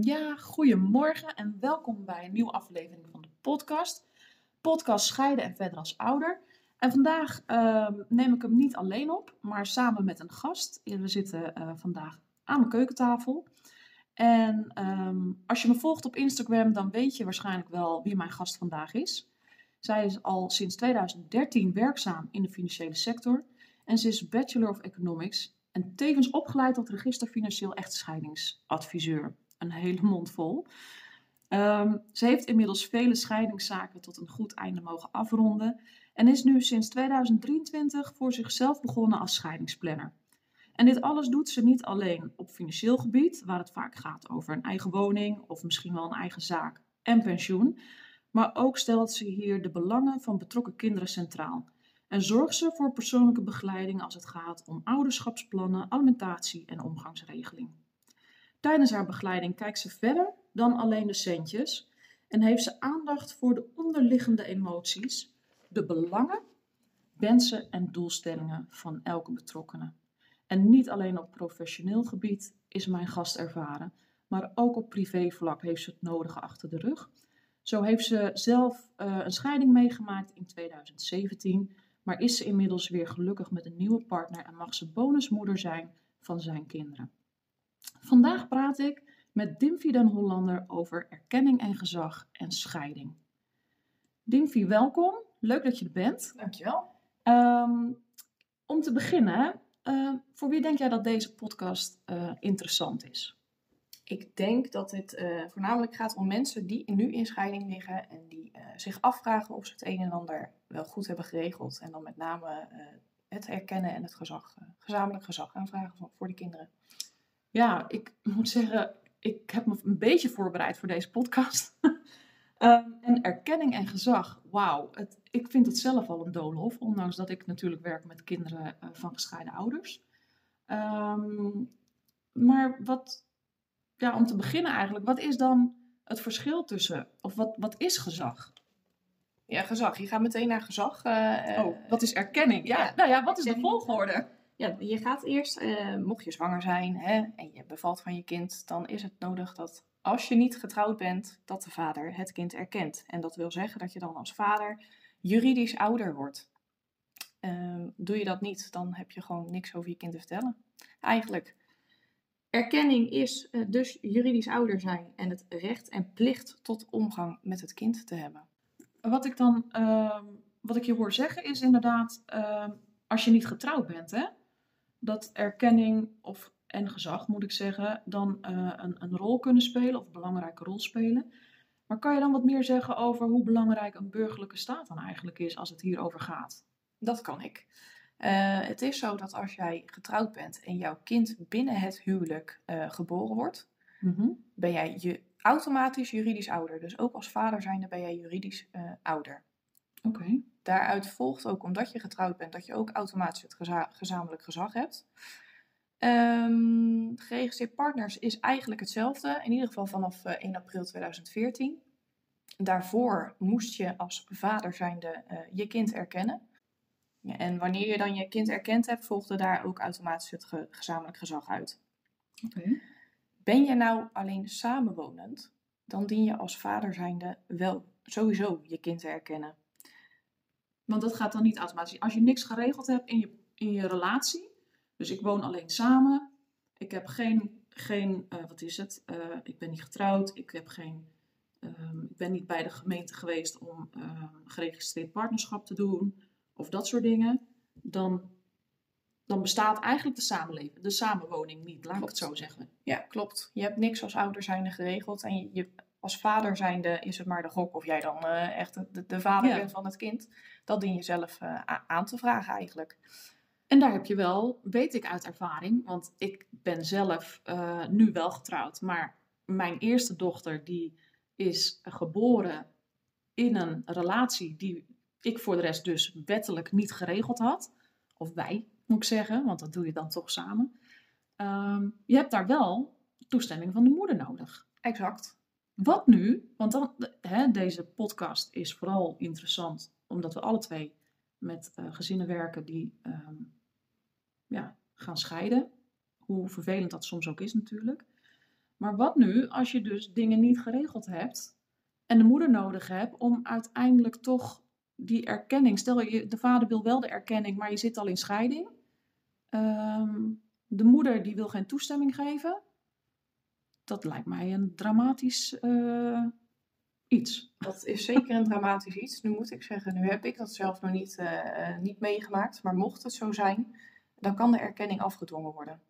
Ja, goedemorgen en welkom bij een nieuwe aflevering van de podcast. Podcast Scheiden en Verder als Ouder. En vandaag ehm, neem ik hem niet alleen op, maar samen met een gast. We zitten eh, vandaag aan mijn keukentafel. En ehm, als je me volgt op Instagram, dan weet je waarschijnlijk wel wie mijn gast vandaag is. Zij is al sinds 2013 werkzaam in de financiële sector en ze is Bachelor of Economics en tevens opgeleid tot register financieel echtscheidingsadviseur. Een hele mond vol. Ehm, ze heeft inmiddels vele scheidingszaken tot een goed einde mogen afronden en is nu sinds 2023 voor zichzelf begonnen als scheidingsplanner. En dit alles doet ze niet alleen op financieel gebied, waar het vaak gaat over een eigen woning of misschien wel een eigen zaak en pensioen, maar ook stelt ze hier de belangen van betrokken kinderen centraal. En zorgt ze voor persoonlijke begeleiding als het gaat om ouderschapsplannen, alimentatie en omgangsregeling. Tijdens haar begeleiding kijkt ze verder dan alleen de centjes en heeft ze aandacht voor de onderliggende emoties, de belangen, wensen en doelstellingen van elke betrokkene. En niet alleen op professioneel gebied is mijn gast ervaren, maar ook op privévlak heeft ze het nodige achter de rug. Zo heeft ze zelf uh, een scheiding meegemaakt in 2017, maar is ze inmiddels weer gelukkig met een nieuwe partner en mag ze bonusmoeder zijn van zijn kinderen. Vandaag praat ik met Dimfie den Hollander over erkenning en gezag en scheiding. Dimfie, welkom. Leuk dat je er bent. Dankjewel. Um, om te beginnen, uh, voor wie denk jij dat deze podcast uh, interessant is? Ik denk dat het uh, voornamelijk gaat om mensen die nu in scheiding liggen en die zich afvragen of ze het een en ander wel goed hebben geregeld. En dan met name het erkennen en het gezag, gezamenlijk gezag aanvragen voor de kinderen. Ja, ik moet zeggen, ik heb me een beetje voorbereid voor deze podcast. um, en erkenning en gezag, wauw. Ik vind het zelf al een doolhof, ondanks dat ik natuurlijk werk met kinderen uh, van gescheiden ouders. Um, maar wat, ja, om te beginnen eigenlijk, wat is dan het verschil tussen, of wat, wat is gezag? Ja, gezag. Je gaat meteen naar gezag. Uh, oh, wat is erkenning? Ja, ja nou ja, wat is de volgorde? Ja, je gaat eerst, uh, mocht je zwanger zijn hè, en je bevalt van je kind, dan is het nodig dat als je niet getrouwd bent, dat de vader het kind erkent. En dat wil zeggen dat je dan als vader juridisch ouder wordt. Uh, doe je dat niet, dan heb je gewoon niks over je kind te vertellen. Eigenlijk. Erkenning is uh, dus juridisch ouder zijn en het recht en plicht tot omgang met het kind te hebben. Wat ik dan, uh, wat ik je hoor zeggen is inderdaad, ehm, als je niet getrouwd bent, hè, dat erkenning of en gezag, moet ik zeggen, dan uh, een, een rol kunnen spelen of een belangrijke rol spelen. Maar kan je dan wat meer zeggen over hoe belangrijk een burgerlijke staat dan eigenlijk is als het hierover gaat? Dat kan ik. Uh, het is zo dat als jij getrouwd bent en jouw kind binnen het huwelijk uh, geboren wordt, mm -hmm. ben jij je automatisch juridisch ouder. Dus ook als vader zijnde ben jij juridisch ouder. Oké. Okay. Daaruit volgt ook, omdat je getrouwd bent, dat je ook automatisch het geza gezamenlijk gezag hebt. Um, geregistreerd partners is eigenlijk hetzelfde, in ieder geval vanaf uh, 1 april 2014. Daarvoor moest je als vader zijnde uh, je kind erkennen. Ja, en wanneer je dan je kind erkend hebt, volgde daar ook automatisch het ge gezamenlijk gezag uit. Okay. Ben je nou alleen samenwonend, dan dien je als vader zijnde wel sowieso je kind te erkennen. Want dat gaat dan niet automatisch. Als je niks geregeld hebt in je, in je relatie, dus ik woon alleen samen, ik heb geen, geen uh, wat is het, uh, ik ben niet getrouwd, ik, heb geen, um, ik ben niet bij de gemeente geweest om um, geregistreerd partnerschap te doen, of dat soort dingen, dan, dan bestaat eigenlijk de samenleving, de samenwoning niet, laat klopt. ik het zo zeggen. Ja, klopt. Je hebt niks als ouder zijnde geregeld en je, je als vader zijnde is het maar de gok of jij dan uh, echt de, de vader ja. bent van het kind. Dat dien je zelf uh, aan te vragen eigenlijk. En daar heb je wel, weet ik uit ervaring, want ik ben zelf uh, nu wel getrouwd, maar mijn eerste dochter die is geboren in een relatie die ik voor de rest dus wettelijk niet geregeld had. Of wij, moet ik zeggen, want dat doe je dan toch samen. Um, je hebt daar wel toestemming van de moeder nodig. Exact. Wat nu? Want dan, hè, deze podcast is vooral interessant omdat we alle twee met uh, gezinnen werken die um, ja, gaan scheiden. Hoe vervelend dat soms ook is natuurlijk. Maar wat nu als je dus dingen niet geregeld hebt en de moeder nodig hebt om uiteindelijk toch die erkenning. Stel je, de vader wil wel de erkenning, maar je zit al in scheiding. Ehm, de moeder die wil geen toestemming geven. Dat lijkt mij een dramatisch eh, iets. Dat is zeker een dramatisch iets. Nu moet ik zeggen, nu heb ik dat zelf nog niet, eh, eh, niet meegemaakt. Maar mocht het zo zijn, dan kan de erkenning afgedwongen worden.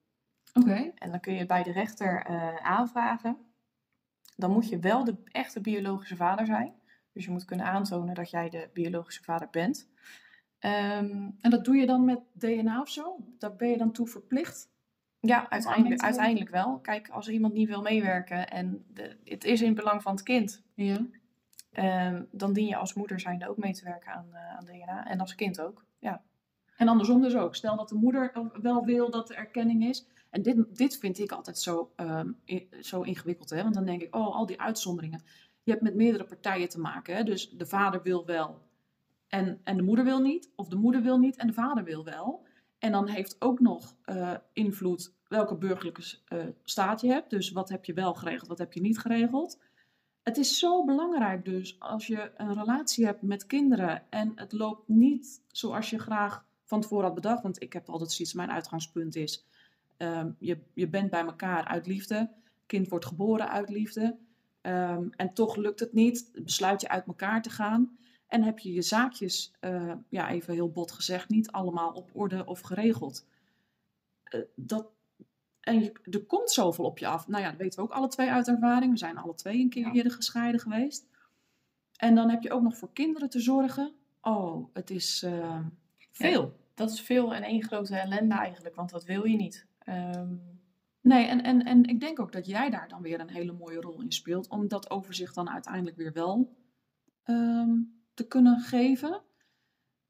Oké. En dan kun je bij de rechter aanvragen. Dan moet je wel de echte biologische vader zijn. Dus je moet kunnen aantonen dat jij de biologische vader bent. Ehm, En dat doe je dan met DNA of zo? Daar ben je dan toe verplicht? Ja, uiteindelijk, te uiteindelijk wel. Kijk, als iemand niet wil meewerken en de, het is in het belang van het kind, Ja. ehm, dan dien je als moeder zijnde ook mee te werken aan, eh, aan DNA. En als kind ook. Ja. En andersom dus ook. Stel dat de moeder wel wil dat er erkenning is. En dit, dit vind ik altijd zo, ehm, zo ingewikkeld. Hè? Want dan denk ik, oh, al die uitzonderingen. Je hebt met meerdere partijen te maken. Hè? Dus de vader wil wel en, en de moeder wil niet. Of de moeder wil niet en de vader wil wel. En dan heeft ook nog eh, invloed welke burgerlijke eh, staat je hebt. Dus wat heb je wel geregeld, wat heb je niet geregeld. Het is zo belangrijk dus als je een relatie hebt met kinderen en het loopt niet zoals je graag van tevoren had bedacht. Want ik heb altijd zoiets, mijn uitgangspunt is, ehm, je, je bent bij elkaar uit liefde. Kind wordt geboren uit liefde. Ehm, en toch lukt het niet. Besluit je uit elkaar te gaan. En heb je je zaakjes, eh, ja even heel bot gezegd, niet allemaal op orde of geregeld. Eh, dat, en je, er komt zoveel op je af. Nou ja, dat weten we ook alle twee uit ervaring. We zijn alle twee een keer Ja. eerder gescheiden geweest. En dan heb je ook nog voor kinderen te zorgen. Oh, het is eh, veel. Dat is veel en één grote ellende eigenlijk, want dat wil je niet. Ehm, Nee, en, en, en ik denk ook dat jij daar dan weer een hele mooie rol in speelt. Om dat overzicht dan uiteindelijk weer wel ehm, te kunnen geven.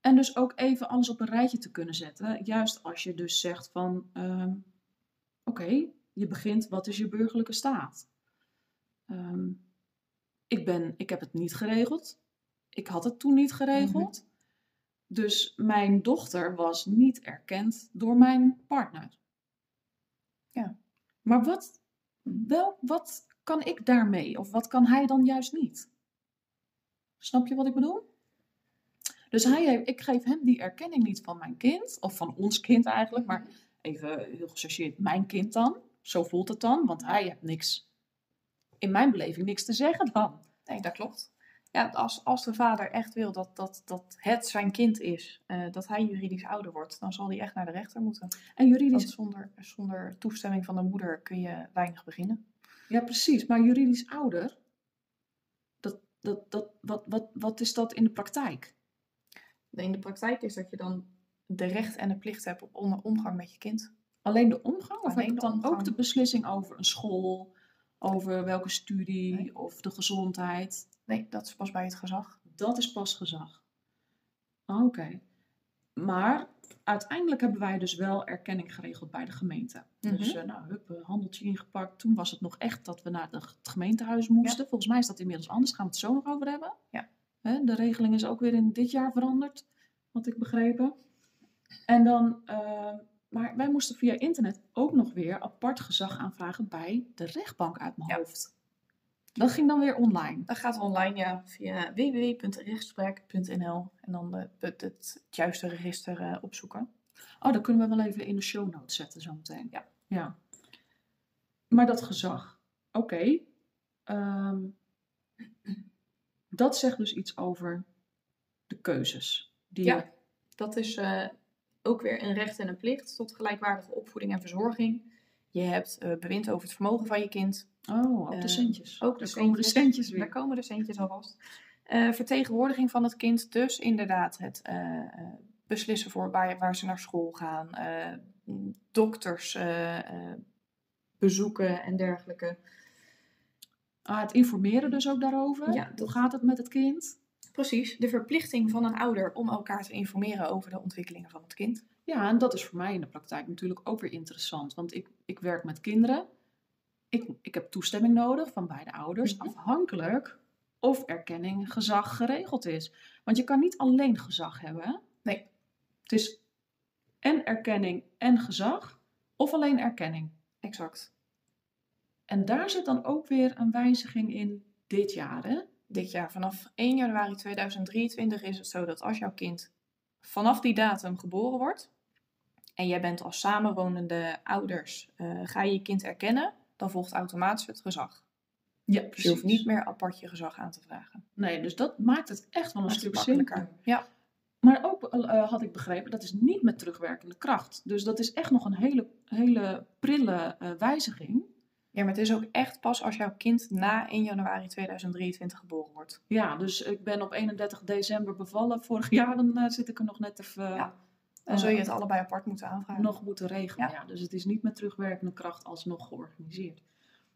En dus ook even alles op een rijtje te kunnen zetten. Juist als je dus zegt van, ehm, oké, je begint, wat is je burgerlijke staat? Ehm, ik, ben, ik heb het niet geregeld. Ik had het toen niet geregeld. Dus mijn dochter was niet erkend door mijn partner. Ja. Maar wat, wel, wat kan ik daarmee? Of wat kan hij dan juist niet? Snap je wat ik bedoel? Dus hij heeft, ik geef hem die erkenning niet van mijn kind, of van ons kind eigenlijk, maar even heel gechargeerd, mijn kind dan. Zo voelt het dan, want hij heeft niks, in mijn beleving, niks te zeggen dan. Nee, dat klopt. Ja, als, als de vader echt wil dat, dat, dat het zijn kind is, eh, dat hij juridisch ouder wordt, dan zal hij echt naar de rechter moeten. En juridisch Want zonder, zonder toestemming van de moeder kun je weinig beginnen. Ja, precies. Maar juridisch ouder, dat, dat, wat, wat, wat is dat in de praktijk? In de praktijk is dat je dan de recht en de plicht hebt op onder omgang met je kind. Alleen de omgang? Of heb de dan ook de beslissing over een school, over welke studie Nee. of de gezondheid? Nee, dat is pas bij het gezag. Dat is pas gezag. Oké. Maar uiteindelijk hebben wij dus wel erkenning geregeld bij de gemeente. Dus Mhm. eh, nou, hup, handeltje ingepakt. Toen was het nog echt dat we naar het gemeentehuis moesten. Volgens mij is dat inmiddels anders. Gaan we het zo nog over hebben. Ja. Hè, de regeling is ook weer in dit jaar veranderd, wat ik begrepen. En dan, eh, maar wij moesten via internet ook nog weer apart gezag aanvragen bij de rechtbank uit mijn Ja. hoofd. Dat ging dan weer online. Dat gaat online ja, via www.rechtspraak.nl en dan de, het, het juiste register eh, opzoeken. Oh, dat kunnen we wel even in de show notes zetten zometeen. Ja. ja. Maar dat gezag, oké. Ehm, dat zegt dus iets over de keuzes. Die Ja. je- Dat is eh, ook weer een recht en een plicht tot gelijkwaardige opvoeding en verzorging. Je hebt eh, bewind over het vermogen van je kind. Oh, ook de Eh, centjes. ook de Daar komen de centjes. Daar komen de centjes alvast. Eh vertegenwoordiging van het kind, dus inderdaad het eh, eh, beslissen voor waar, waar ze naar school gaan, dokters bezoeken en dergelijke. Ah, het informeren dus ook daarover. Ja, Hoe gaat het met het kind? Precies, de verplichting van een ouder om elkaar te informeren over de ontwikkelingen van het kind. Ja, en dat is voor mij in de praktijk natuurlijk ook weer interessant. Want ik, ik werk met kinderen. Ik, ik heb toestemming nodig van beide ouders, Mhm. afhankelijk of erkenning, gezag geregeld is. Want je kan niet alleen gezag hebben. Hè? Nee. Het is en erkenning en gezag, of alleen erkenning. Exact. En daar zit dan ook weer een wijziging in dit jaar, hè? Dit jaar, vanaf 1 januari 2023 is het zo dat als jouw kind vanaf die datum geboren wordt en jij bent als samenwonende ouders, eh, ga je je kind erkennen, dan volgt automatisch het gezag. Ja, Dus je hoeft niet meer apart je gezag aan te vragen. Nee, dus dat maakt het echt wel een stuk simpeler. Ja. Maar ook eh, had ik begrepen, dat is niet met terugwerkende kracht. Dus dat is echt nog een hele, hele prille eh, wijziging. Ja, maar het is ook echt pas als jouw kind na 1 januari 2023 geboren wordt. Ja, dus ik ben op 31 december bevallen. Vorig jaar dan eh, zit ik er nog net even Ja. Dan zul je het allebei apart moeten aanvragen. nog moeten regelen. Ja. Ja. dus het is niet met terugwerkende kracht alsnog georganiseerd.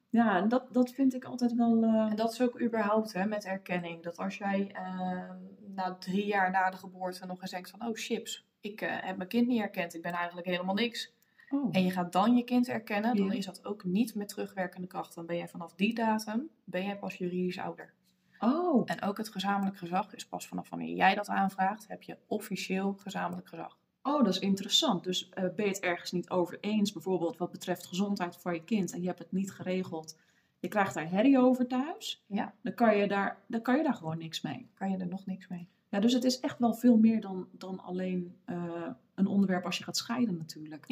Ja, en dat, dat vind ik altijd wel... eh, En dat is ook überhaupt hè, met erkenning. Dat als jij eh, na drie jaar na de geboorte nog eens denkt van... Oh chips, ik eh, heb mijn kind niet erkend. Ik ben eigenlijk helemaal niks. oh. En je gaat dan je kind erkennen. Dan Ja. is dat ook niet met terugwerkende kracht. Dan ben jij vanaf die datum ben jij pas juridisch ouder. oh, En ook het gezamenlijk gezag is pas vanaf wanneer jij dat aanvraagt... heb je officieel gezamenlijk gezag. Oh, dat is interessant. Dus eh, ben je het ergens niet over eens, bijvoorbeeld wat betreft gezondheid van je kind, en je hebt het niet geregeld, je krijgt daar herrie over thuis, Ja. dan kan je daar, dan kan je daar gewoon niks mee. Kan je er nog niks mee. Ja, dus het is echt wel veel meer dan, dan alleen eh, een onderwerp als je gaat scheiden natuurlijk.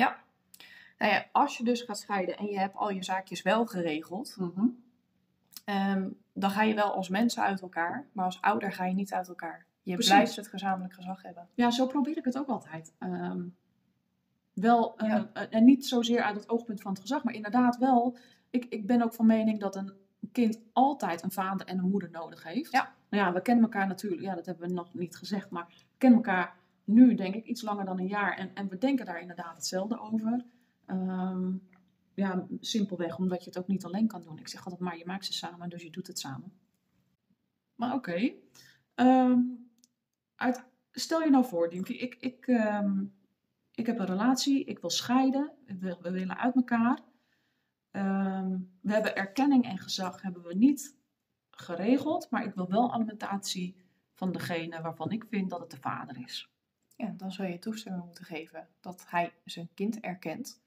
Nou ja, als je dus gaat scheiden en je hebt al je zaakjes wel geregeld... Mhm. Ehm, dan ga je wel als mensen uit elkaar, maar als ouder ga je niet uit elkaar. Je Precies. blijft het gezamenlijk gezag hebben. Ja, zo probeer ik het ook altijd. Ehm, wel, eh, Ja. eh, en niet zozeer uit het oogpunt van het gezag, maar inderdaad wel. Ik, ik ben ook van mening dat een kind altijd een vader en een moeder nodig heeft. Ja. Nou ja, we kennen elkaar natuurlijk, ja, dat hebben we nog niet gezegd, maar we kennen elkaar nu denk ik iets langer dan een jaar. En, en we denken daar inderdaad hetzelfde over. Ehm, ja, simpelweg omdat je het ook niet alleen kan doen. Ik zeg altijd maar, je maakt ze samen, dus je doet het samen. Maar oké. Ehm, uit, stel je nou voor, Diempje, ik, ik, ehm, ik heb een relatie, ik wil scheiden, we, we willen uit elkaar. Ehm, we hebben erkenning en gezag hebben we niet geregeld, maar ik wil wel alimentatie van degene waarvan ik vind dat het de vader is. Ja, dan zou je toestemming moeten geven dat hij zijn kind erkent.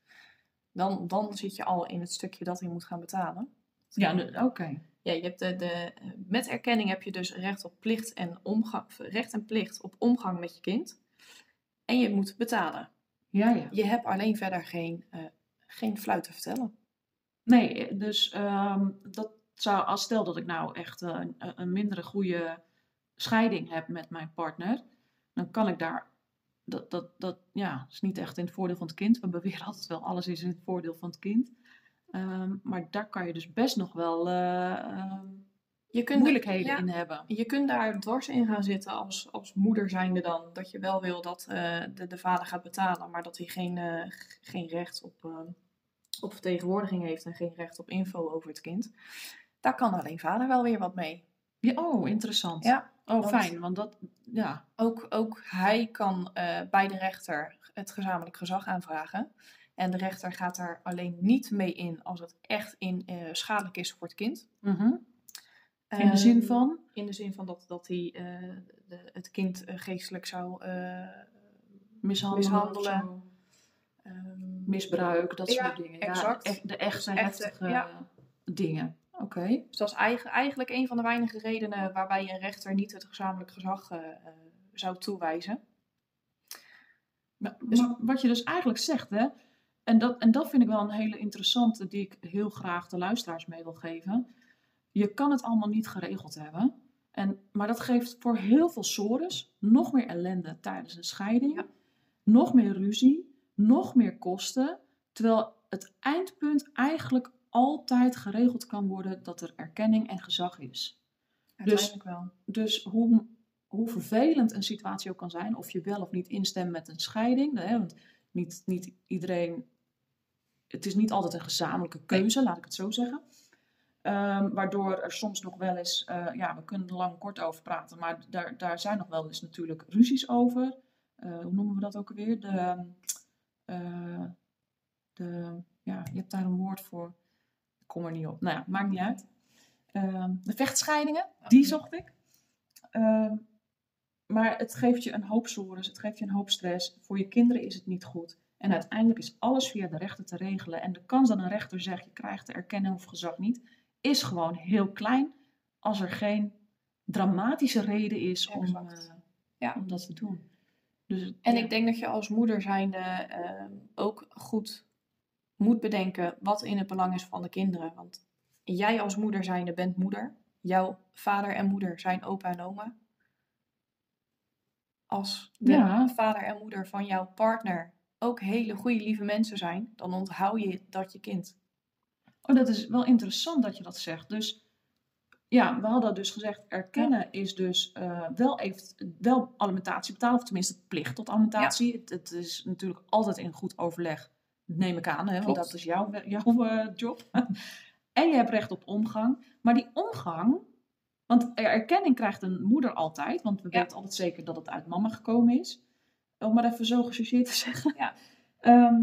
Dan, dan zit je al in het stukje dat hij moet gaan betalen. Ja, oké. Ja, je hebt de, de, met erkenning heb je dus recht op plicht en omgang, recht en plicht op omgang met je kind. En je moet betalen. Ja, ja. Je hebt alleen verder geen, eh, geen fluit te vertellen. Nee, dus ehm, dat zou, als stel dat ik nou echt eh, een, een mindere goede scheiding heb met mijn partner, dan kan ik daar, dat, dat, dat ja, is niet echt in het voordeel van het kind. We beweren altijd wel, alles is in het voordeel van het kind. Ehm, maar daar kan je dus best nog wel eh, ehm, Je kunt, moeilijkheden ja, in hebben. Je kunt daar dwars in gaan zitten als, als moeder zijnde dan. Dat je wel wil dat eh, de, de vader gaat betalen, maar dat hij geen, eh, geen recht op, eh, op vertegenwoordiging heeft en geen recht op info over het kind. Daar kan alleen vader wel weer wat mee. Ja, oh, interessant. Ja, oh, want- fijn, want dat, ja, Ook, ook hij kan bij de rechter het gezamenlijk gezag aanvragen. En de rechter gaat daar alleen niet mee in als het echt in, eh, schadelijk is voor het kind. Mhm. in de zin Ehm, van, In de zin van dat, dat hij eh, de, het kind eh, geestelijk zou mishandelen, mishandelen. ehm, misbruik, dat Ja, soort dingen. exact. Ja, echt- de echte, Echte, heftige ja. dingen. Oké. Dus dat is eigen- eigenlijk een van de weinige redenen waarbij een rechter niet het gezamenlijk gezag zou toewijzen. Maar, Dus- wat je dus eigenlijk zegt, hè, en dat, en dat vind ik wel een hele interessante, die ik heel graag de luisteraars mee wil geven. Je kan het allemaal niet geregeld hebben. En, maar dat geeft voor heel veel sores nog meer ellende tijdens een scheiding, Ja. nog meer ruzie, nog meer kosten. Terwijl het eindpunt eigenlijk altijd geregeld kan worden dat er erkenning en gezag is. Uiteindelijk wel. Dus hoe, hoe vervelend een situatie ook kan zijn, of je wel of niet instemt met een scheiding. Hè, want niet, niet iedereen. Het is niet altijd een gezamenlijke keuze, laat ik het zo zeggen. Ehm, waardoor er soms nog wel eens, eh, ja, we kunnen er lang kort over praten, maar daar, daar zijn nog wel eens natuurlijk ruzies over. Eh, hoe noemen we dat ook alweer? De, eh, de, ja, je hebt daar een woord voor. Ik kom er niet op. Nou ja, maakt niet uit. Ehm, de vechtscheidingen, die zocht ik. Ehm, maar het geeft je een hoop sores, het geeft je een hoop stress. Voor je kinderen is het niet goed. En uiteindelijk is alles via de rechter te regelen. En de kans dat een rechter zegt, je krijgt de erkenning of gezag niet, is gewoon heel klein als er geen dramatische reden is om, eh, Ja. om dat te doen. Dus, En ja. ik denk dat je als moeder zijnde ehm, ook goed moet bedenken wat in het belang is van de kinderen. Want jij als moeder zijnde bent moeder. Jouw vader en moeder zijn opa en oma. Als de Ja. vader en moeder van jouw partner ook hele goede lieve mensen zijn, dan onthoud je dat je kind. Oh, dat is wel interessant dat je dat zegt. Dus ja, we hadden dus gezegd, erkennen is dus eh, wel, even, wel alimentatie betalen, of tenminste plicht tot alimentatie. Het, het is natuurlijk altijd in goed overleg, neem ik aan, hè, want dat is jouw, jouw eh, job. en je hebt recht op omgang. Maar die omgang, want erkenning krijgt een moeder altijd, want we Ja. weten altijd zeker dat het uit mama gekomen is. Om maar even zo gechargeerd te zeggen. Ja. Ehm,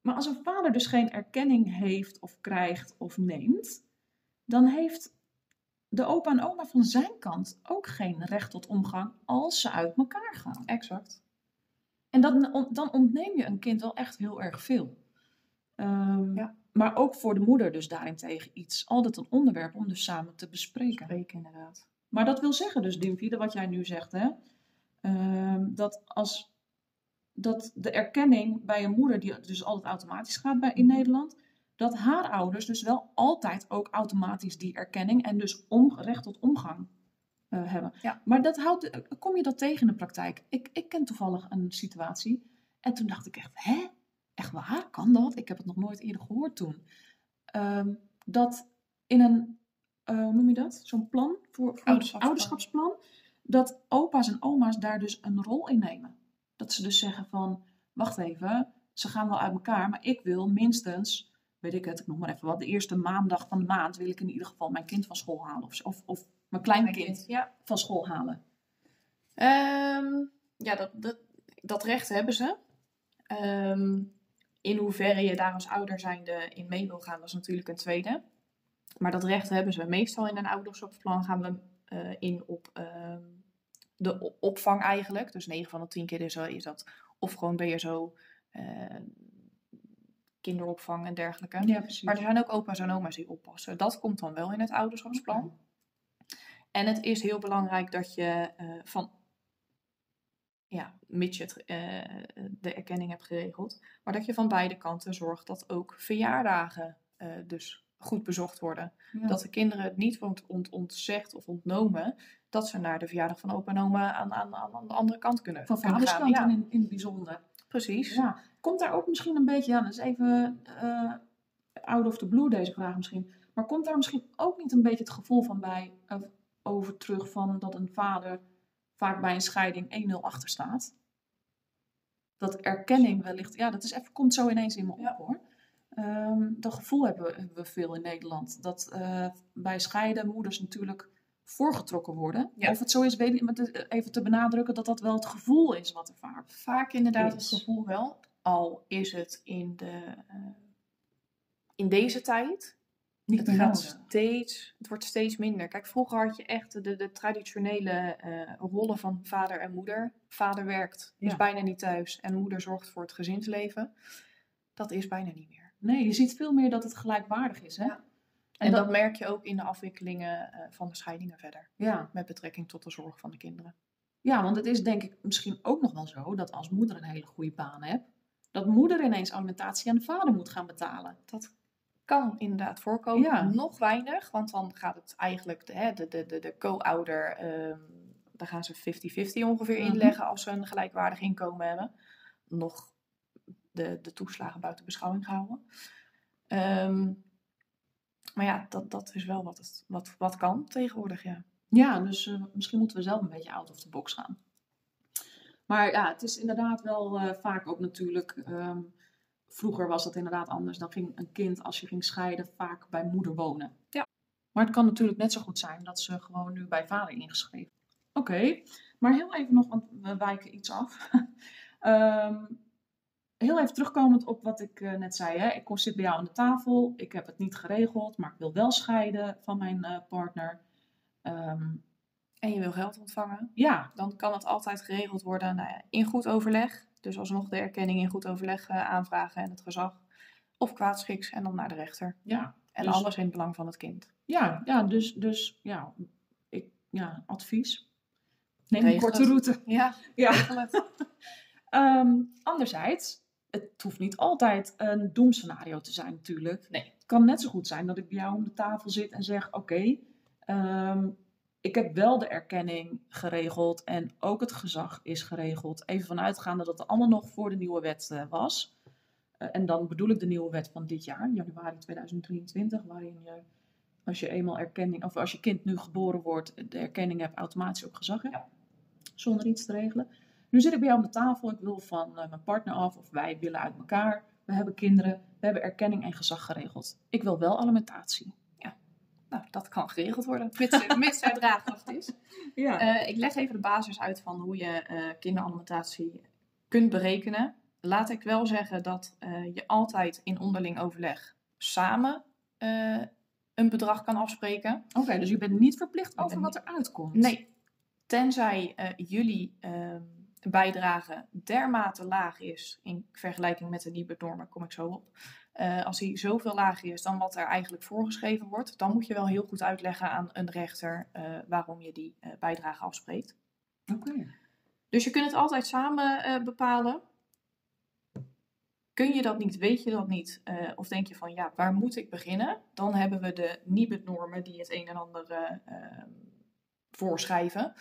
maar als een vader dus geen erkenning heeft of krijgt of neemt, dan heeft de opa en oma van zijn kant ook geen recht tot omgang als ze uit elkaar gaan. Exact. En dan, dan ontneem je een kind wel echt heel erg veel. Ehm, Ja. Maar ook voor de moeder dus daarentegen iets. Altijd een onderwerp om dus samen te bespreken. Spreken inderdaad. Maar dat wil zeggen dus, Dimpie, wat jij nu zegt, hè? ehm, dat als dat de erkenning bij een moeder, die dus altijd automatisch gaat bij, in Nederland, dat haar ouders dus wel altijd ook automatisch die erkenning en dus om, recht tot omgang eh, hebben. Ja. Maar dat houdt, kom je dat tegen in de praktijk? Ik, ik ken toevallig een situatie en toen dacht ik echt, hè? Echt waar? Kan dat? Ik heb het nog nooit eerder gehoord toen. Ehm, dat in een, eh, hoe noem je dat? Zo'n plan voor, voor Ouderschapsplan. ouderschapsplan, dat opa's en oma's daar dus een rol in nemen. Dat ze dus zeggen van, wacht even, ze gaan wel uit elkaar, maar ik wil minstens, weet ik het, ik noem maar even wat, de eerste maandag van de maand wil ik in ieder geval mijn kind van school halen. Of, of, of mijn kleinkind Ja. van school halen. Ehm, ja, dat, dat, dat recht hebben ze. Ehm, in hoeverre je daar als ouder zijnde in mee wil gaan, dat is natuurlijk een tweede. Maar dat recht hebben ze. Meestal in een ouderschapsplan gaan we eh, in op ehm, de opvang eigenlijk. Dus 9 van de 10 keer is, dat- is dat of gewoon BSO, eh kinderopvang en dergelijke. Ja. Maar er zijn ook opa's en oma's die oppassen. Dat komt dan wel in het ouderschapsplan. En het is heel belangrijk dat je eh, van, ja, mits je het, eh, de erkenning hebt geregeld, maar dat je van beide kanten zorgt dat ook verjaardagen dus goed bezocht worden. Ja. Dat de kinderen het niet wordt ont, ontzegd of ontnomen, dat ze naar de verjaardag van opa en oma aan, aan, aan, aan de andere kant kunnen, van vaderskant Ja, in, in het bijzonder. precies. Ja, komt daar ook misschien een beetje aan, dat is even eh out of the blue deze vraag misschien, maar komt daar misschien ook niet een beetje het gevoel van bij, over terug van dat een vader vaak bij een scheiding 1-0 achter staat? Dat erkenning wellicht, ja, dat is even, komt zo ineens in me op Ja. hoor. Ehm, dat gevoel hebben we, hebben we veel in Nederland. Dat eh, bij scheiden moeders natuurlijk voorgetrokken worden. Ja. Of het zo is, weet ik niet, het- even te benadrukken dat dat wel het gevoel is wat er vaak Vaak inderdaad het gevoel wel. Al is het in, de, eh, in deze tijd niet het gaat steeds, het wordt steeds minder. Kijk, vroeger had je echt de, de traditionele eh, rollen van vader en moeder. Vader werkt, is bijna niet thuis en moeder zorgt voor het gezinsleven. Dat is bijna niet meer. Nee, je ziet veel meer dat het gelijkwaardig is. Hè? Ja. En, En dat, dat merk je ook in de afwikkelingen eh, van de scheidingen verder. ja. Met betrekking tot de zorg van de kinderen. ja, want het is denk ik misschien ook nog wel zo dat als moeder een hele goede baan hebt, dat moeder ineens alimentatie aan de vader moet gaan betalen. Dat kan inderdaad voorkomen. Ja. Nog weinig, want dan gaat het eigenlijk de, de, de, de, de co-ouder, ehm, daar gaan ze 50-50 ongeveer Mhm. inleggen als ze een gelijkwaardig inkomen hebben. Nog de, de toeslagen buiten beschouwing gehouden. Ehm, maar ja, dat, dat is wel wat, het, wat, wat kan tegenwoordig, ja. Ja, dus eh, misschien moeten we zelf een beetje out of the box gaan. Maar ja, het is inderdaad wel eh, vaak ook natuurlijk. ehm, vroeger was dat inderdaad anders. Dan ging een kind, als je ging scheiden, vaak bij moeder wonen. Ja. Maar het kan natuurlijk net zo goed zijn dat ze gewoon nu bij vader ingeschreven. Oké, maar heel even nog, want we wijken iets af. Ehm, heel even terugkomend op wat ik eh, net zei. Hè. Ik kom, zit bij jou aan de tafel. Ik heb het niet geregeld, maar ik wil wel scheiden van mijn eh, partner. Ehm, En je wil geld ontvangen, ja, dan kan het altijd geregeld worden nou ja, in goed overleg. Dus alsnog de erkenning in goed overleg eh, aanvragen en het gezag. Of kwaadschiks en dan naar de rechter. Ja, En Dus- alles in het belang van het kind. ja, ja dus, dus ja, ik, ja, advies. Neem een korte route. Ja, Ja. Ehm, anderzijds, het hoeft niet altijd een doemscenario te zijn natuurlijk. Nee. Het kan net zo goed zijn dat ik bij jou om de tafel zit en zeg, oké, ehm, ik heb wel de erkenning geregeld en ook het gezag is geregeld. Even vanuitgaande dat het allemaal nog voor de nieuwe wet eh, was. Eh, en dan bedoel ik de nieuwe wet van dit jaar, januari 2023, waarin je als je eenmaal erkenning, of als je kind nu geboren wordt, de erkenning hebt, automatisch ook gezag hebt. Zonder iets te regelen. Nu zit ik bij jou aan de tafel. Ik wil van eh, mijn partner af, of wij willen uit elkaar. We hebben kinderen. We hebben erkenning en gezag geregeld. Ik wil wel alimentatie. Nou, dat kan geregeld worden, mits, mits het draagkracht is. Ja. Eh, ik leg even de basis uit van hoe je eh, kinderalimentatie kunt berekenen. Laat ik wel zeggen dat je altijd in onderling overleg samen een bedrag kan afspreken. Oké, dus je bent niet verplicht over wat er uitkomt. Nee, tenzij jullie ehm, bijdrage dermate laag is in vergelijking met de Nibud-normen, kom ik zo op. Eh, als die zoveel lager is dan wat er eigenlijk voorgeschreven wordt, dan moet je wel heel goed uitleggen aan een rechter eh, waarom je die eh, bijdrage afspreekt. Oké. Dus je kunt het altijd samen bepalen. Kun je dat niet, weet je dat niet, of denk je van ja, waar moet ik beginnen? Dan hebben we de NIBUD-normen die het een en ander eh, eh, voorschrijven.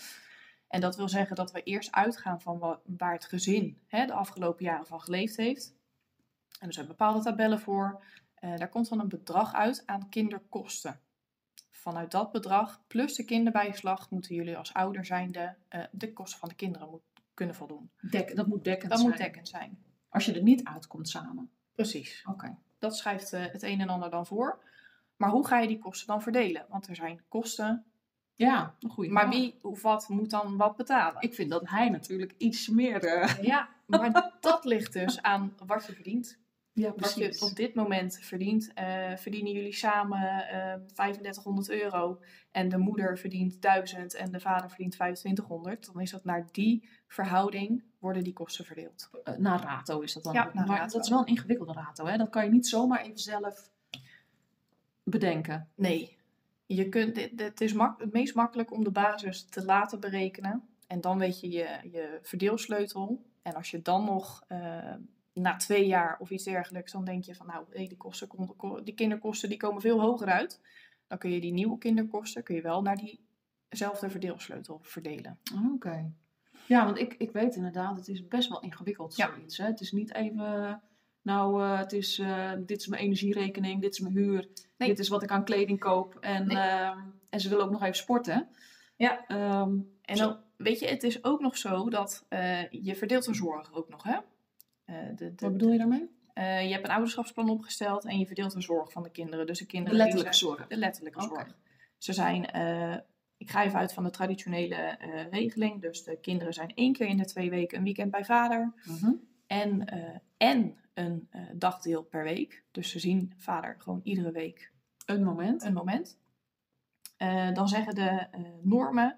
En dat wil zeggen dat we eerst uitgaan van wa- waar het gezin hè, de afgelopen jaren van geleefd heeft. En er zijn bepaalde tabellen voor. Eh, daar komt dan een bedrag uit aan kinderkosten. Vanuit dat bedrag plus de kinderbijslag moeten jullie als ouder zijnde eh, de kosten van de kinderen moet, kunnen voldoen. Dek, dat moet dekkend Dat zijn. moet dekkend zijn. Als je er niet uitkomt samen. Precies. Oké. Dat schrijft eh, het een en ander dan voor. Maar hoe ga je die kosten dan verdelen? Want er zijn kosten. Ja, een goede Maar wie of wat moet dan wat betalen? Ik vind dat hij natuurlijk iets meer... eh, Ja, maar dat ligt dus aan wat je verdient. Ja, Wat je op dit moment verdient, eh, verdienen jullie samen eh 3500 euro en de moeder verdient 1000 en de vader verdient 2500, dan is dat naar die verhouding worden die kosten verdeeld. Eh, naar rato is dat dan. Ja, maar rato. dat is wel een ingewikkelde rato. Hè? Dat kan je niet zomaar even zelf bedenken. Nee, je kunt, het is mak- het meest makkelijk om de basis te laten berekenen en dan weet je je, je verdeelsleutel. En als je dan nog eh, na twee jaar of iets dergelijks, dan denk je van nou, die, kosten, die kinderkosten die komen veel hoger uit. Dan kun je die nieuwe kinderkosten kun je wel naar diezelfde verdeelsleutel verdelen. Oh, Oké. Ja, want ik, ik weet inderdaad, het is best wel ingewikkeld Ja. zoiets. Hè? Het is niet even, nou, eh, het is, eh, dit is mijn energierekening, dit is mijn huur, Nee. dit is wat ik aan kleding koop. En, Nee. ehm, en ze willen ook nog even sporten. Ja. Ehm, En dan, weet je, het is ook nog zo dat eh, je verdeelt de zorg ook nog, hè? De, de, wat bedoel je daarmee? je hebt een ouderschapsplan opgesteld en je verdeelt de zorg van de kinderen. Dus de De kinderen die letterlijke zijn- zorg. De letterlijke Oké. zorg. Ze zijn, ik ga even uit van de traditionele regeling. Dus de kinderen zijn één keer in de twee weken een weekend bij vader. Mhm. En, en een eh, dagdeel per week. Dus ze zien vader gewoon iedere week Een moment. een moment. Eh, dan zeggen de eh, normen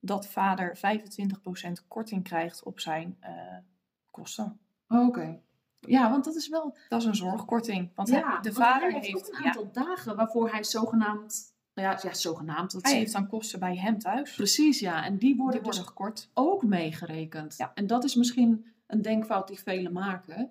dat vader 25% korting krijgt op zijn kosten. Oké. Ja, want dat is wel... Dat is een zorgkorting. Want ja, hij- de vader heeft, een ja, aantal dagen waarvoor hij zogenaamd... Nou ja, ja zogenaamd. Dat hij heeft dan kosten bij hem thuis. Precies, ja. En die worden Die dus gekort. ook meegerekend. Ja. En dat is misschien een denkfout die velen maken.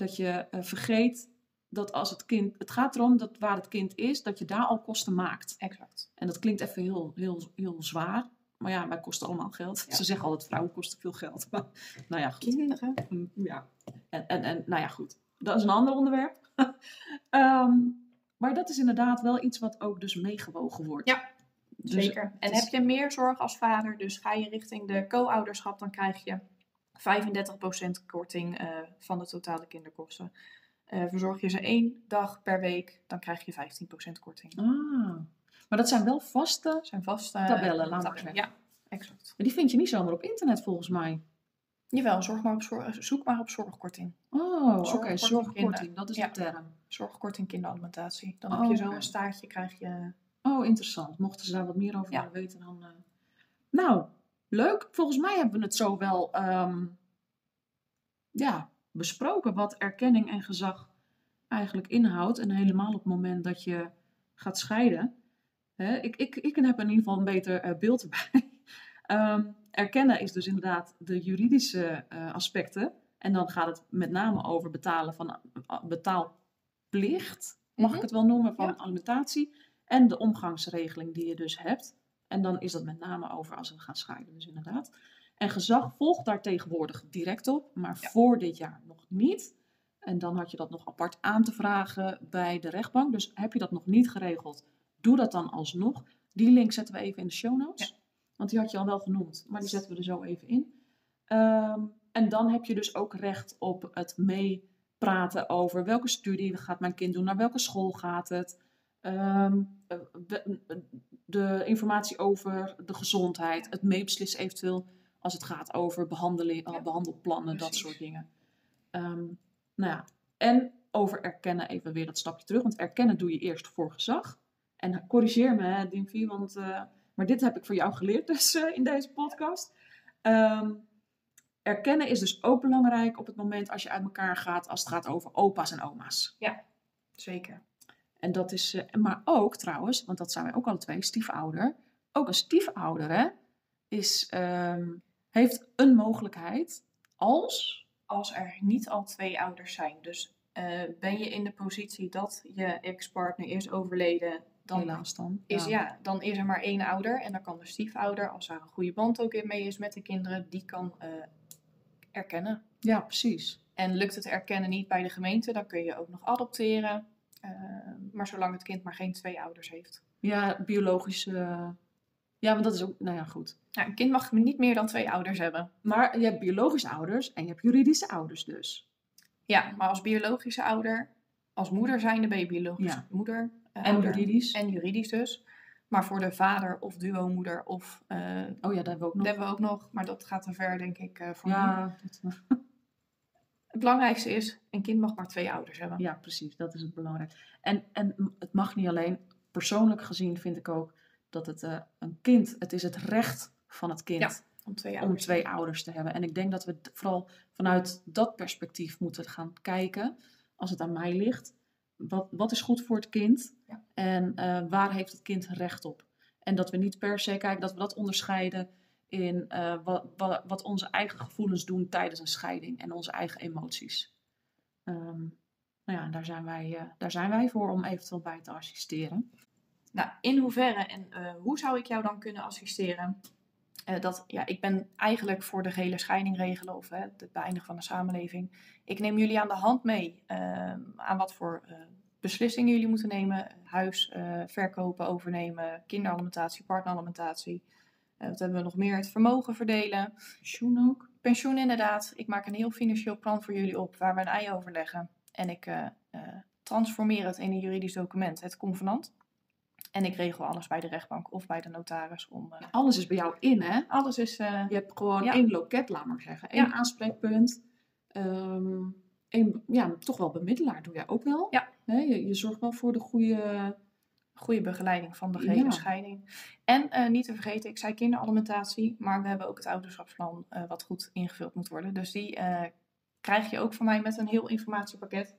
Dat je eh, vergeet dat als het kind... Het gaat erom dat waar het kind is, dat je daar al kosten maakt. Exact. En dat klinkt even heel, heel, heel zwaar. Maar ja, wij kosten allemaal geld. Ja. Ze zeggen altijd, vrouwen kosten veel geld. Maar, nou ja, goed. Kinderen. Mm, Ja. En, en, en nou ja, goed. Dat is een ander onderwerp. Ehm, maar dat is inderdaad wel iets wat ook dus meegewogen wordt. Ja, Dus Zeker. En is- heb je meer zorg als vader, dus ga je richting de co-ouderschap, dan krijg je 35% korting eh, van de totale kinderkosten. Eh, verzorg je ze één dag per week, dan krijg je 15% korting. Ah, maar dat zijn wel vaste... zijn vaste Tabellen, laat maar tabellen. zeggen. Ja, exact. Maar die vind je niet zomaar op internet volgens mij. Jawel, zorg maar op zorg, zoek maar op zorgkorting. Oh, oké. Zorgkorting Zorgkorting, dat is Ja. de term. Zorgkorting kinderalimentatie. Dan Oh, heb je zo een staartje, krijg je... Oh, interessant. Mochten ze daar wat meer over Ja. willen weten, dan... eh. Nou, leuk. Volgens mij hebben we het zo wel... ehm, ja, besproken wat erkenning en gezag eigenlijk inhoudt. En helemaal op het moment dat je gaat scheiden. Hè, ik, ik, ik heb in ieder geval een beter eh, beeld erbij. Ehm, erkennen is dus inderdaad de juridische eh, aspecten. En dan gaat het met name over betalen van uh, betaalplicht, mag Mhm. ik het wel noemen, van Ja. alimentatie. En de omgangsregeling die je dus hebt. En dan is dat met name over als we gaan scheiden, dus inderdaad. En gezag volgt daar tegenwoordig direct op, maar Ja. voor dit jaar nog niet. En dan had je dat nog apart aan te vragen bij de rechtbank. Dus heb je dat nog niet geregeld, doe dat dan alsnog. Die link zetten we even in de show notes. Want die had je al wel genoemd, maar die zetten we er zo even in. Ehm, en dan heb je dus ook recht op het meepraten over welke studie gaat mijn kind doen, naar welke school gaat het. Ehm, eh, de informatie over de gezondheid, het meebeslissen eventueel als het gaat over behandeling, eh, Ja, behandelplannen, dat soort dingen. Ehm, nou ja, en over erkennen even weer dat stapje terug, want erkennen doe je eerst voor gezag. En corrigeer me, hè, Dimfie, want eh, maar dit heb ik voor jou geleerd dus in deze podcast. Ehm, erkennen is dus ook belangrijk op het moment als je uit elkaar gaat, als het gaat over opa's en oma's. Zeker. En dat is, eh, maar ook trouwens, want dat zijn wij ook alle twee, stiefouder. Ook een stiefouder hè, is, ehm, heeft een mogelijkheid als, Als er niet al twee ouders zijn. Dus eh, ben je in de positie dat je ex-partner is overleden, dan helaas dan. is, ja. dan is er maar één ouder. En dan kan de stiefouder, als daar een goede band ook in mee is met de kinderen, die kan eh, erkennen. Ja, precies. En lukt het erkennen niet bij de gemeente, dan kun je ook nog adopteren. Eh, maar zolang het kind maar geen twee ouders heeft. Ja, biologisch. eh, ja, want dat is ook, nou ja, goed. Nou, een kind mag niet meer dan twee ouders hebben. Maar je hebt biologische ouders en je hebt juridische ouders dus. Ja, maar als biologische ouder, als moeder zijnde ben je biologische Ja. moeder. eh, En ouder. juridisch. En juridisch dus. Maar voor de vader of duomoeder of... eh Oh ja, dat hebben we ook dat nog. hebben we ook nog, maar dat gaat te ver denk ik eh, voor nu. Ja, dat- Het belangrijkste is, een kind mag maar twee ouders hebben. ja, precies. Dat is het belangrijk. En, en het mag niet alleen. Persoonlijk gezien vind ik ook dat het eh, een kind, het is het recht van het kind Ja, Om twee om ouders. twee ouders te hebben. En ik denk dat we vooral vanuit dat perspectief moeten gaan kijken, als het aan mij ligt. Wat, wat is goed voor het kind Ja. en eh, waar heeft het kind recht op? En dat we niet per se kijken, dat we dat onderscheiden in eh, wat, wat, onze eigen gevoelens doen tijdens een scheiding en onze eigen emoties. Ehm, nou ja, daar zijn, wij, eh, daar zijn wij voor om eventueel bij te assisteren. Nou, in hoeverre en eh, hoe zou ik jou dan kunnen assisteren? Dat, ja, ik ben eigenlijk voor de gehele scheiding regelen of het beëindigen van de samenleving. Ik neem jullie aan de hand mee eh, aan wat voor beslissingen jullie moeten nemen. Huis verkopen, overnemen, kinderalimentatie, partneralimentatie. Eh, wat hebben we nog meer? Het vermogen verdelen. Pensioen ook? Pensioen inderdaad. Ik maak een heel financieel plan voor jullie op waar we een ei over leggen. En ik eh, eh, transformeer het in een juridisch document, het convenant. En ik regel alles bij de rechtbank of bij de notaris om... Alles is bij jou in, hè? alles is... Je hebt gewoon Ja. één loket, laat maar zeggen. Één Ja. aanspreekpunt. Ehm één, ja, toch wel bemiddelaar doe jij ook wel. Ja. Je, je zorgt wel voor de goede... goede begeleiding van de Ja. scheiding. En eh, niet te vergeten, ik zei kinderalimentatie, maar we hebben ook het ouderschapsplan eh, wat goed ingevuld moet worden. Dus die eh, krijg je ook van mij met een heel informatiepakket.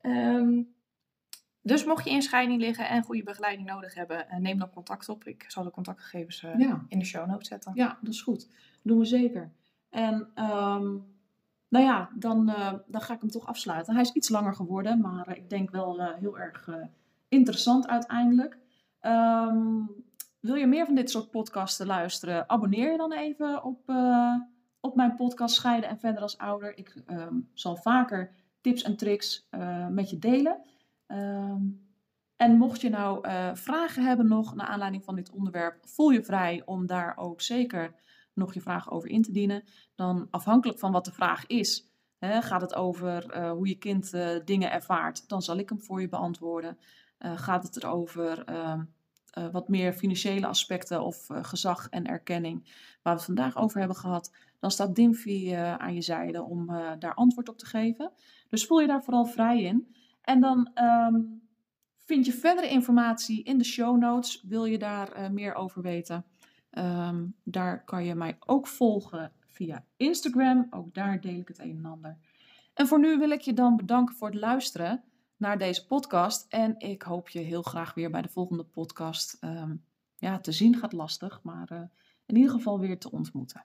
Ehm, dus mocht je in scheiding liggen en goede begeleiding nodig hebben, neem dan contact op. Ik zal de contactgegevens Ja. in de show notes zetten. Ja, dat is goed. doen we zeker. En ehm, nou ja, dan, dan ga ik hem toch afsluiten. Hij is iets langer geworden, maar ik denk wel heel erg interessant uiteindelijk. Ehm, wil je meer van dit soort podcasten luisteren? Abonneer je dan even op, eh, op mijn podcast Scheiden en Verder als Ouder. Ik ehm, zal vaker tips en tricks eh, met je delen. Ehm, en mocht je nou eh, vragen hebben nog naar aanleiding van dit onderwerp, voel je vrij om daar ook zeker nog je vragen over in te dienen. Dan afhankelijk van wat de vraag is, hè, gaat het over hoe je kind dingen ervaart, dan zal ik hem voor je beantwoorden. Eh, gaat het erover ehm, eh, wat meer financiële aspecten of eh, gezag en erkenning, waar we het vandaag over hebben gehad, dan staat Dimfy aan je zijde om daar antwoord op te geven. Dus voel je daar vooral vrij in. En dan ehm, vind je verdere informatie in de show notes. Wil je daar meer over weten? Ehm, daar kan je mij ook volgen via Instagram. Ook daar deel ik het een en ander. En voor nu wil ik je dan bedanken voor het luisteren naar deze podcast. En ik hoop je heel graag weer bij de volgende podcast ehm, ja, te zien. Gaat lastig, maar uh, in ieder geval weer te ontmoeten.